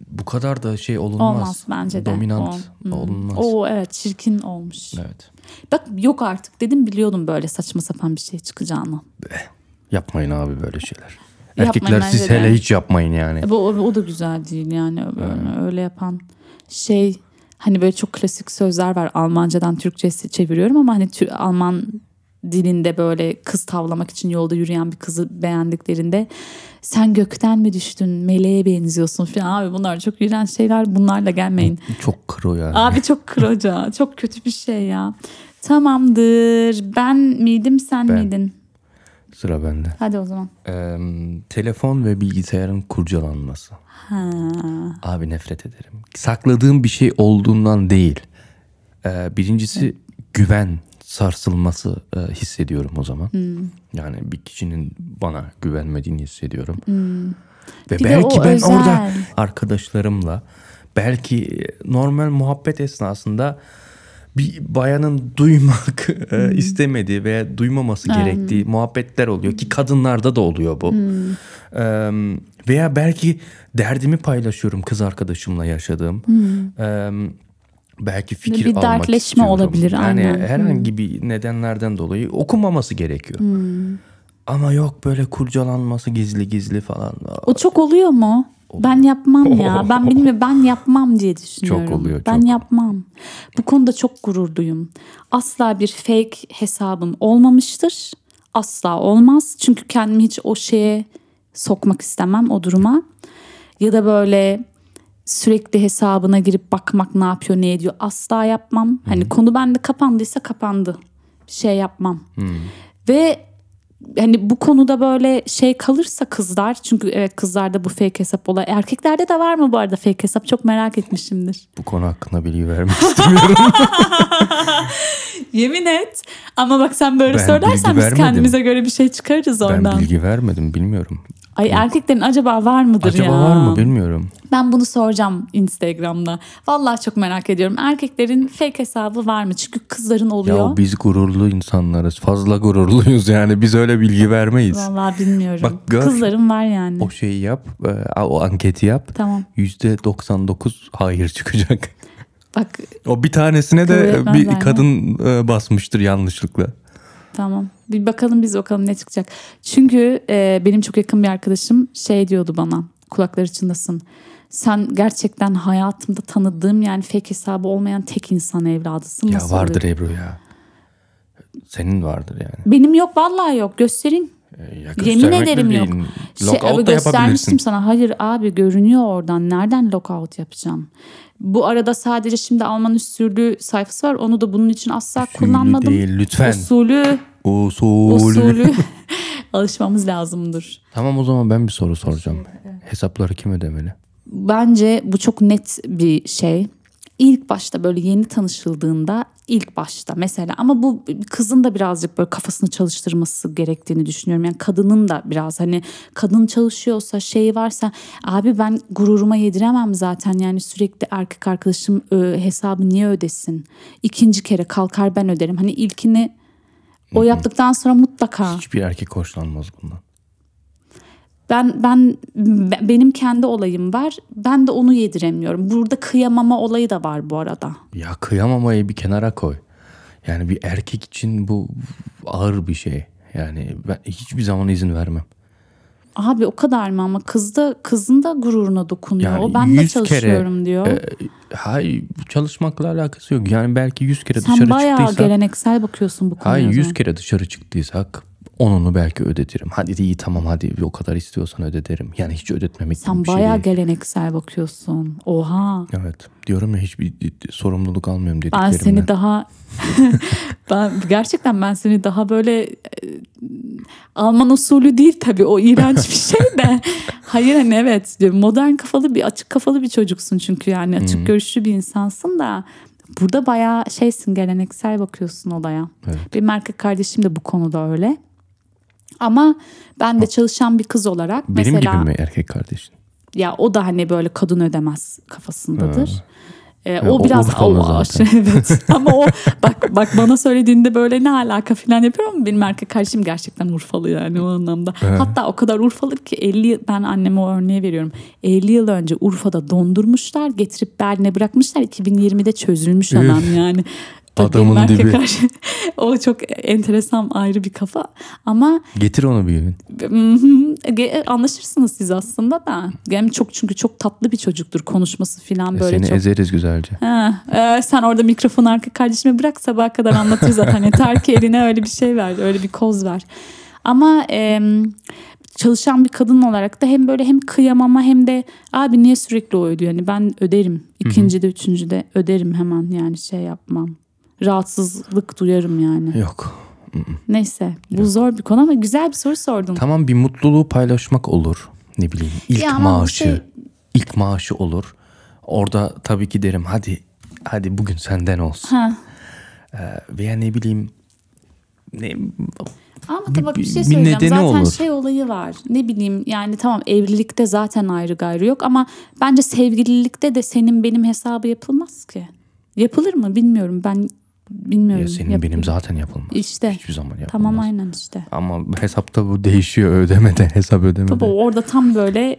[SPEAKER 2] bu kadar da şey olunmaz.
[SPEAKER 3] Olmaz bence de.
[SPEAKER 2] Dominant
[SPEAKER 3] O, hmm.
[SPEAKER 2] olunmaz.
[SPEAKER 3] O evet çirkin olmuş.
[SPEAKER 2] Evet.
[SPEAKER 3] Bak yok artık dedim biliyordum böyle saçma sapan bir şey çıkacağını.
[SPEAKER 2] Yapmayın abi böyle şeyler.
[SPEAKER 3] Yapmayın
[SPEAKER 2] Erkekler siz
[SPEAKER 3] bence de.
[SPEAKER 2] hele hiç yapmayın yani.
[SPEAKER 3] E, Bu, o, o da güzel değil yani öyle, öyle yapan şey hani böyle çok klasik sözler var Almancadan Türkçe çeviriyorum ama hani Alman dilinde böyle kız tavlamak için yolda yürüyen bir kızı beğendiklerinde sen gökten mi düştün meleğe benziyorsun falan abi bunlar çok iğrenç şeyler bunlarla gelmeyin.
[SPEAKER 2] Çok kro yani.
[SPEAKER 3] Abi çok kıroca çok kötü bir şey ya. Tamamdır ben miydim sen
[SPEAKER 2] Ben.
[SPEAKER 3] miydin?
[SPEAKER 2] Sıra bende.
[SPEAKER 3] Hadi o zaman.
[SPEAKER 2] Ee, telefon ve bilgisayarın kurcalanması.
[SPEAKER 3] Ha.
[SPEAKER 2] Abi nefret ederim. Sakladığım bir şey olduğundan değil. Ee, birincisi güven sarsılması e, hissediyorum o zaman.
[SPEAKER 3] Hmm.
[SPEAKER 2] Yani bir kişinin bana güvenmediğini hissediyorum. Ve
[SPEAKER 3] Hmm. Bir de
[SPEAKER 2] belki ben
[SPEAKER 3] özel.
[SPEAKER 2] orada arkadaşlarımla belki normal muhabbet esnasında bir bayanın duymak e,
[SPEAKER 3] Hmm.
[SPEAKER 2] istemediği veya duymaması gerektiği muhabbetler oluyor ki kadınlarda da oluyor bu.
[SPEAKER 3] Hmm.
[SPEAKER 2] Ee, veya belki derdimi paylaşıyorum kız arkadaşımla yaşadığım. Ee, belki fikir
[SPEAKER 3] Hmm. Bir
[SPEAKER 2] almak
[SPEAKER 3] dertleşme
[SPEAKER 2] istiyorum.
[SPEAKER 3] olabilir,
[SPEAKER 2] Yani
[SPEAKER 3] aynen. Hmm.
[SPEAKER 2] herhangi bir nedenlerden dolayı okunmaması gerekiyor. Ama yok böyle kurcalanması gizli gizli falan.
[SPEAKER 3] O çok oluyor mu? Ben yapmam ya. Ben bilmiyorum ben yapmam diye düşünüyorum.
[SPEAKER 2] Çok oluyor,
[SPEAKER 3] Ben
[SPEAKER 2] çok.
[SPEAKER 3] yapmam. Bu konuda çok gururluyum. Asla bir fake hesabım olmamıştır. Asla olmaz. Çünkü kendimi hiç o şeye sokmak istemem o duruma. Ya da böyle sürekli hesabına girip bakmak ne yapıyor ne ediyor asla yapmam. Hani konu bende kapandıysa kapandı. Bir şey yapmam. Ve hani bu konuda böyle şey kalırsa kızlar çünkü evet kızlarda bu fake hesap olay erkeklerde de var mı bu arada fake hesap çok merak etmişimdir.
[SPEAKER 2] Bu konu hakkında bilgi vermek istemiyorum.
[SPEAKER 3] Yemin et ama bak sen böyle
[SPEAKER 2] Ben
[SPEAKER 3] söylersen biz
[SPEAKER 2] vermedim.
[SPEAKER 3] kendimize göre bir şey çıkarırız oradan.
[SPEAKER 2] ben bilgi vermedim bilmiyorum.
[SPEAKER 3] Ay erkeklerin acaba var mıdır
[SPEAKER 2] Acaba
[SPEAKER 3] ya?
[SPEAKER 2] var mı bilmiyorum.
[SPEAKER 3] Ben bunu soracağım Instagram'da. Vallahi çok merak ediyorum. Erkeklerin fake hesabı var mı? Çünkü kızların oluyor.
[SPEAKER 2] Ya biz gururlu insanlarız. Fazla gururluyuz yani. Biz öyle bilgi vermeyiz.
[SPEAKER 3] Vallahi bilmiyorum.
[SPEAKER 2] Bak gör.
[SPEAKER 3] Kızların var yani.
[SPEAKER 2] O şeyi yap. e, O anketi yap.
[SPEAKER 3] Tamam.
[SPEAKER 2] %99 hayır çıkacak.
[SPEAKER 3] Bak
[SPEAKER 2] O bir tanesine de bir kadın e, basmıştır yanlışlıkla.
[SPEAKER 3] Tamam. Bir bakalım biz bakalım ne çıkacak. Çünkü e, benim çok yakın bir arkadaşım şey diyordu bana. Kulakları çınlasın. Sen gerçekten hayatımda tanıdığım yani fake hesabı olmayan tek insan evladısın.
[SPEAKER 2] Ya
[SPEAKER 3] Nasıl
[SPEAKER 2] vardır
[SPEAKER 3] oluyor?
[SPEAKER 2] Ebru ya. Senin vardır yani.
[SPEAKER 3] Benim yok vallahi yok. Göstereyim.
[SPEAKER 2] E, ya
[SPEAKER 3] Yemin ederim yok. Şey, abi
[SPEAKER 2] da
[SPEAKER 3] göstermiştim sana. Hayır abi görünüyor oradan. Nereden lockout yapacağım? Bu arada sadece şimdi Alman usulü sayfası var. Onu da bunun için asla
[SPEAKER 2] Usulü
[SPEAKER 3] kullanmadım.
[SPEAKER 2] değil, lütfen.
[SPEAKER 3] Usulü,
[SPEAKER 2] Usulü.
[SPEAKER 3] usulü alışmamız lazımdır.
[SPEAKER 2] Tamam o zaman ben bir soru soracağım. Hesapları kim ödemeli?
[SPEAKER 3] Bence bu çok net bir şey. İlk başta böyle yeni tanışıldığında ilk başta mesela ama bu kızın da birazcık böyle kafasını çalıştırması gerektiğini düşünüyorum. Yani kadının da biraz hani kadın çalışıyorsa şey varsa abi ben gururuma yediremem zaten yani sürekli erkek arkadaşım ö, hesabı niye ödesin? İkinci kere kalkar ben öderim. Hani ilkini o yaptıktan sonra mutlaka
[SPEAKER 2] Hiçbir erkek hoşlanmaz bundan.
[SPEAKER 3] Ben ben be- benim kendi olayım var. Ben de onu yediremiyorum. Burada kıyamama olayı da var bu arada.
[SPEAKER 2] Ya kıyamamayı bir kenara koy. Yani bir erkek için bu ağır bir şey. Yani ben hiçbir zaman izin vermem.
[SPEAKER 3] Abi o kadar mı ama kız da kızın da gururuna dokunuyor.
[SPEAKER 2] Yani
[SPEAKER 3] o ben de çalışıyorum
[SPEAKER 2] kere,
[SPEAKER 3] diyor.
[SPEAKER 2] E, hayır çalışmakla alakası yok. Yani belki yüz kere
[SPEAKER 3] Sen
[SPEAKER 2] dışarı
[SPEAKER 3] bayağı
[SPEAKER 2] çıktıysak.
[SPEAKER 3] geleneksel bakıyorsun bu konuya.
[SPEAKER 2] Hayır yüz kere dışarı çıktıysak onunu belki ödetirim. Hadi iyi tamam hadi o kadar istiyorsan ödeterim. Yani hiç ödetmemek gibi
[SPEAKER 3] Sen
[SPEAKER 2] bir şey
[SPEAKER 3] bayağı
[SPEAKER 2] değil.
[SPEAKER 3] geleneksel bakıyorsun. Oha.
[SPEAKER 2] Evet diyorum ya hiçbir sorumluluk almıyorum
[SPEAKER 3] Ben
[SPEAKER 2] dediklerimden.
[SPEAKER 3] seni daha ben gerçekten ben seni daha böyle e, Alman usulü değil tabii o iğrenç bir şey de. Hayır hani evet modern kafalı bir açık kafalı bir çocuksun çünkü yani açık görüşlü bir insansın da burada bayağı şeysin geleneksel bakıyorsun olaya.
[SPEAKER 2] Evet.
[SPEAKER 3] Benim erkek kardeşim de bu konuda öyle. Ama ben de çalışan bir kız olarak
[SPEAKER 2] Benim
[SPEAKER 3] mesela
[SPEAKER 2] gibi mi erkek kardeşin?
[SPEAKER 3] ya o da hani böyle kadın ödemez kafasındadır. Ee,
[SPEAKER 2] Ya
[SPEAKER 3] o
[SPEAKER 2] o
[SPEAKER 3] biraz o, evet. Ama o bak bak bana söylediğinde böyle ne alaka falan yapıyor ama benim erkek kardeşim gerçekten Urfalı yani o anlamda. Hatta o kadar Urfalı ki 50 yıl ben anneme o örneği veriyorum. 50 yıl önce Urfa'da dondurmuşlar, getirip Berlin'e bırakmışlar. 2020'de çözülmüş adam yani.
[SPEAKER 2] Adamın dibi.
[SPEAKER 3] kardeşim- o çok enteresan ayrı bir kafa. Ama
[SPEAKER 2] Getir onu bir gün.
[SPEAKER 3] Anlaşırsınız siz aslında da. Hem çok çünkü çok tatlı bir çocuktur konuşması falan
[SPEAKER 2] E,
[SPEAKER 3] böyle
[SPEAKER 2] Seni
[SPEAKER 3] çok.
[SPEAKER 2] ezeriz güzelce.
[SPEAKER 3] Ha, e, sen orada mikrofonu arka kardeşime bırak sabaha kadar anlatır zaten. Yeter ki eline öyle bir şey ver, öyle bir koz ver. Ama e, çalışan bir kadın olarak da hem böyle hem kıyamama hem de abi niye sürekli o ödüyor? Yani ben öderim. İkinci de üçüncü de öderim hemen yani şey yapmam. Rahatsızlık duyarım yani.
[SPEAKER 2] Yok.
[SPEAKER 3] Neyse bu zor bir konu ama güzel bir soru sordun.
[SPEAKER 2] Tamam bir mutluluğu paylaşmak olur. Ne bileyim ilk
[SPEAKER 3] Ya ama bu
[SPEAKER 2] maaşı.
[SPEAKER 3] şey-
[SPEAKER 2] ilk maaşı olur. Orada tabii ki derim hadi hadi bugün senden olsun.
[SPEAKER 3] Ha.
[SPEAKER 2] Ee, veya ne bileyim ne,
[SPEAKER 3] Ama da bak bir
[SPEAKER 2] Bir-
[SPEAKER 3] şey
[SPEAKER 2] bir
[SPEAKER 3] söyleyeceğim.
[SPEAKER 2] nedeni
[SPEAKER 3] Zaten
[SPEAKER 2] olur.
[SPEAKER 3] şey olayı var. Ne bileyim yani tamam evlilikte zaten ayrı gayrı yok ama bence sevgililikte de senin benim hesabı yapılmaz ki. Yapılır mı bilmiyorum. Ben bilmiyorum.
[SPEAKER 2] ya senin
[SPEAKER 3] Yap-
[SPEAKER 2] benim zaten yapılmaz.
[SPEAKER 3] İşte.
[SPEAKER 2] Hiçbir zaman yapılmaz.
[SPEAKER 3] Tamam aynen işte.
[SPEAKER 2] Ama hesapta bu değişiyor ödemede hesap ödemede.
[SPEAKER 3] Baba orada tam böyle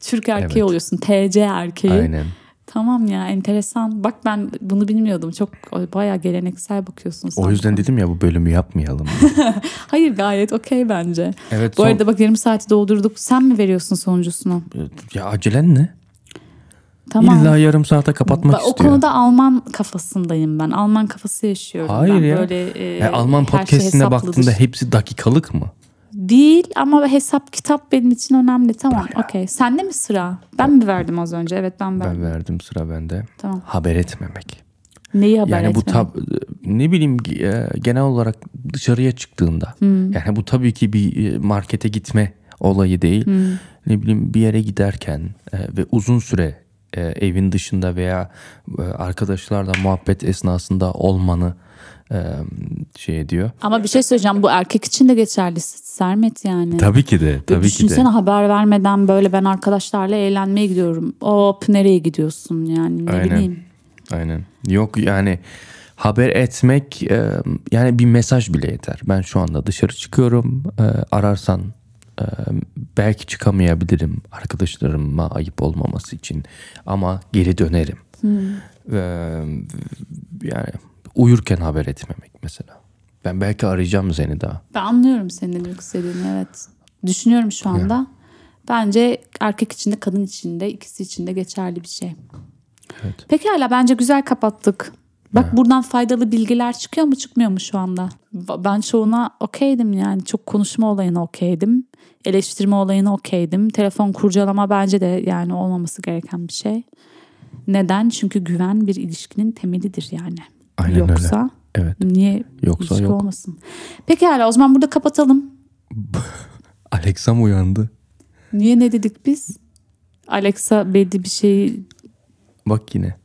[SPEAKER 3] Türk erkeği
[SPEAKER 2] Evet.
[SPEAKER 3] oluyorsun. TC erkeği.
[SPEAKER 2] Aynen.
[SPEAKER 3] Tamam ya enteresan. Bak ben bunu bilmiyordum. Çok bayağı geleneksel bakıyorsun sen.
[SPEAKER 2] O yüzden dedim ya bu bölümü yapmayalım.
[SPEAKER 3] Hayır gayet okey bence.
[SPEAKER 2] Evet,
[SPEAKER 3] Bu
[SPEAKER 2] son-
[SPEAKER 3] arada bak yarım saati doldurduk. Sen mi veriyorsun sonuncusunu?
[SPEAKER 2] ya acelen ne?
[SPEAKER 3] Tamam.
[SPEAKER 2] İlla yarım saate kapatmak
[SPEAKER 3] Ba- o
[SPEAKER 2] istiyor.
[SPEAKER 3] konuda Alman kafasındayım ben. Alman kafası yaşıyorum
[SPEAKER 2] Hayır
[SPEAKER 3] ben.
[SPEAKER 2] ya.
[SPEAKER 3] Böyle, e,
[SPEAKER 2] Ya Alman
[SPEAKER 3] şey
[SPEAKER 2] podcastine
[SPEAKER 3] hesaplıdır.
[SPEAKER 2] baktığında hepsi dakikalık mı?
[SPEAKER 3] Değil ama hesap kitap benim için önemli. Tamam okey. Sende mi sıra? Ben mi verdim az önce? Evet ben verdim.
[SPEAKER 2] Ben verdim sıra bende.
[SPEAKER 3] Tamam.
[SPEAKER 2] Haber etmemek.
[SPEAKER 3] Neyi haber
[SPEAKER 2] Yani bu tab ne bileyim e, genel olarak dışarıya çıktığında
[SPEAKER 3] Hmm.
[SPEAKER 2] yani bu tabii ki bir e, markete gitme olayı değil.
[SPEAKER 3] Hmm.
[SPEAKER 2] Ne bileyim bir yere giderken e, ve uzun süre e, evin dışında veya e, arkadaşlarla muhabbet esnasında olmanı e, şey ediyor.
[SPEAKER 3] Ama bir şey söyleyeceğim bu erkek için de geçerli Sermet yani.
[SPEAKER 2] Tabii ki de. Tabii ki
[SPEAKER 3] Düşünsene
[SPEAKER 2] de.
[SPEAKER 3] haber vermeden böyle ben arkadaşlarla eğlenmeye gidiyorum. Hop nereye gidiyorsun yani ne
[SPEAKER 2] Aynen.
[SPEAKER 3] bileyim.
[SPEAKER 2] Aynen. Yok yani haber etmek e, yani bir mesaj bile yeter. Ben şu anda dışarı çıkıyorum. E, ararsan belki çıkamayabilirim arkadaşlarıma ayıp olmaması için ama geri dönerim. E, yani uyurken haber etmemek mesela. Ben belki arayacağım seni daha.
[SPEAKER 3] Ben anlıyorum senin demek istediğini evet. Düşünüyorum şu anda. Bence erkek için de kadın için de ikisi için de geçerli bir şey.
[SPEAKER 2] Evet.
[SPEAKER 3] Pekala bence güzel kapattık. Bak buradan faydalı bilgiler çıkıyor mu çıkmıyor mu şu anda? Ben çoğuna okeydim yani. Çok konuşma olayına okeydim. Eleştirme olayına okeydim. Telefon kurcalama bence de yani olmaması gereken bir şey. Neden? Çünkü güven bir ilişkinin temelidir yani.
[SPEAKER 2] Aynen
[SPEAKER 3] Yoksa
[SPEAKER 2] öyle. Evet.
[SPEAKER 3] niye
[SPEAKER 2] Yoksa
[SPEAKER 3] ilişki
[SPEAKER 2] yok.
[SPEAKER 3] olmasın? Pekala o zaman burada kapatalım.
[SPEAKER 2] Alexa'm uyandı.
[SPEAKER 3] Niye ne dedik biz? Alexa belli bir şeyi
[SPEAKER 2] Bak yine.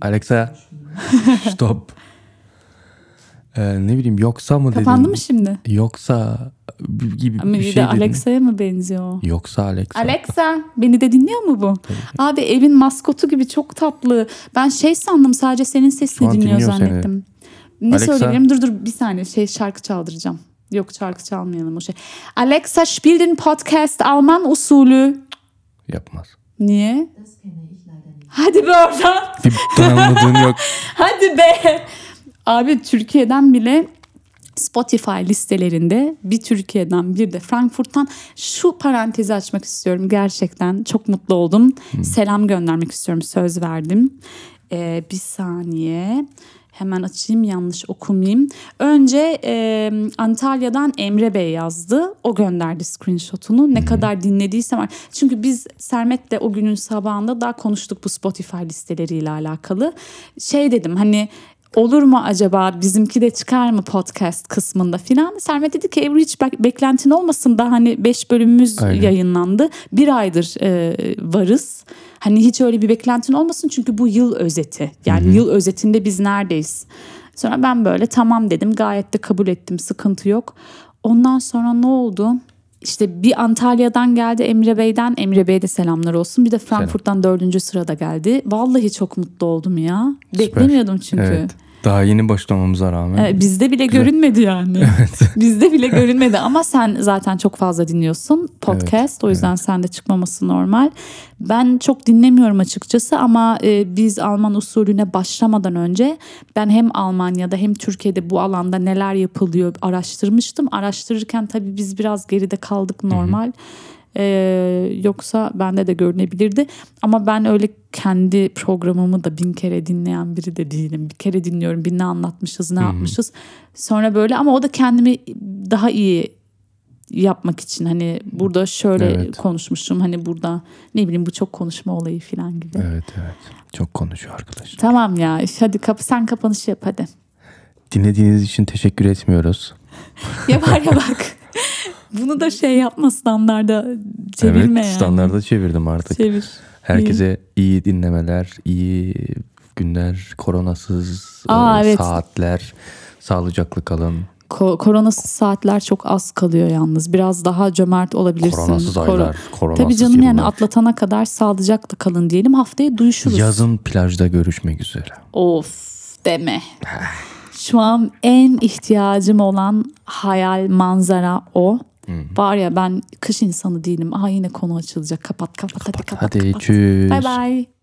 [SPEAKER 2] Alexa stop. Ee, ne bileyim yoksa mı dedin?
[SPEAKER 3] kapandı mı şimdi?
[SPEAKER 2] Yoksa gibi
[SPEAKER 3] Ama
[SPEAKER 2] bir
[SPEAKER 3] bir
[SPEAKER 2] şey
[SPEAKER 3] de. Alexa'ya mı benziyor?
[SPEAKER 2] Yoksa Alexa.
[SPEAKER 3] Alexa beni de dinliyor mu bu? Abi evin maskotu gibi çok tatlı. Ben şey sandım sadece senin sesini dinliyor
[SPEAKER 2] dinliyor seni.
[SPEAKER 3] zannettim. Ne
[SPEAKER 2] Alexa.
[SPEAKER 3] söyleyebilirim? Dur dur bir saniye şey şarkı çaldıracağım. Yok şarkı çalmayalım o şey. Alexa spiel den Podcast Alman usulü.
[SPEAKER 2] Yapmaz.
[SPEAKER 3] Niye? Hadi be oradan.
[SPEAKER 2] Bir anladığın yok.
[SPEAKER 3] Hadi be. Abi Türkiye'den bile Spotify listelerinde bir Türkiye'den bir de Frankfurt'tan şu parantezi açmak istiyorum. Gerçekten çok mutlu oldum. Selam göndermek istiyorum. Söz verdim. Ee, bir saniye. Hemen açayım yanlış okumayayım. Önce e, Antalya'dan Emre Bey yazdı. O gönderdi screenshot'unu. Ne kadar dinlediyse var. Çünkü biz Sermet'le o günün sabahında daha konuştuk bu Spotify listeleriyle alakalı. Şey dedim hani olur mu acaba bizimki de çıkar mı podcast kısmında filan. Sermet dedi ki Ebru hiç bek- beklentin olmasın da hani 5 bölümümüz
[SPEAKER 2] Aynen.
[SPEAKER 3] yayınlandı. Bir aydır e, varız. Hani hiç öyle bir beklentin olmasın çünkü bu yıl özeti. Yani yıl özetinde biz neredeyiz? Sonra ben böyle tamam dedim gayet de kabul ettim sıkıntı yok. Ondan sonra ne oldu? İşte bir Antalya'dan geldi Emre Bey'den. Emre Bey'e de selamlar olsun. Bir de Frankfurt'tan dördüncü sırada geldi. Vallahi çok mutlu oldum ya. Beklemiyordum çünkü.
[SPEAKER 2] Evet. Daha yeni başlamamıza rağmen.
[SPEAKER 3] Evet, bizde bile görünmedi yani. bizde bile görünmedi ama sen zaten çok fazla dinliyorsun podcast. o yüzden sende çıkmaması normal. Ben çok dinlemiyorum açıkçası ama e, biz Alman usulüne başlamadan önce ben hem Almanya'da hem Türkiye'de bu alanda neler yapılıyor araştırmıştım. Araştırırken tabii biz biraz geride kaldık normal. Ee, yoksa bende de görünebilirdi. Ama ben öyle kendi programımı da bin kere dinleyen biri de değilim. Bir kere dinliyorum bir ne anlatmışız ne yapmışız. Sonra böyle ama o da kendimi daha iyi yapmak için hani burada şöyle
[SPEAKER 2] Evet.
[SPEAKER 3] konuşmuşum hani burada ne bileyim bu çok konuşma olayı falan gibi.
[SPEAKER 2] Evet evet. Çok konuşuyor arkadaşlar.
[SPEAKER 3] Tamam ya hadi kap sen kapanış yap hadi.
[SPEAKER 2] Dinlediğiniz için teşekkür etmiyoruz.
[SPEAKER 3] Ya var ya bak bunu da şey yapma standarda çevirme
[SPEAKER 2] evet
[SPEAKER 3] yani.
[SPEAKER 2] standarda çevirdim artık.
[SPEAKER 3] Çevir.
[SPEAKER 2] Herkese iyi dinlemeler, iyi günler, koronasız
[SPEAKER 3] Aa,
[SPEAKER 2] e,
[SPEAKER 3] evet.
[SPEAKER 2] saatler, sağlıcaklı kalın.
[SPEAKER 3] Ko- koronasız saatler çok az kalıyor yalnız. Biraz daha cömert olabilirsin.
[SPEAKER 2] Koronasız
[SPEAKER 3] Koro-
[SPEAKER 2] aylar, koronasız
[SPEAKER 3] Tabii canım yani
[SPEAKER 2] yıllar.
[SPEAKER 3] atlatana kadar sağlıcakla kalın diyelim. Haftaya duyuşuruz.
[SPEAKER 2] Yazın plajda görüşmek üzere.
[SPEAKER 3] Of deme. Şu an en ihtiyacım olan hayal manzara o. Var ya ben kış insanı değilim. Aha yine konu açılacak. Kapat kapat, hadi kapat.
[SPEAKER 2] Hadi
[SPEAKER 3] kapat. Bye bye.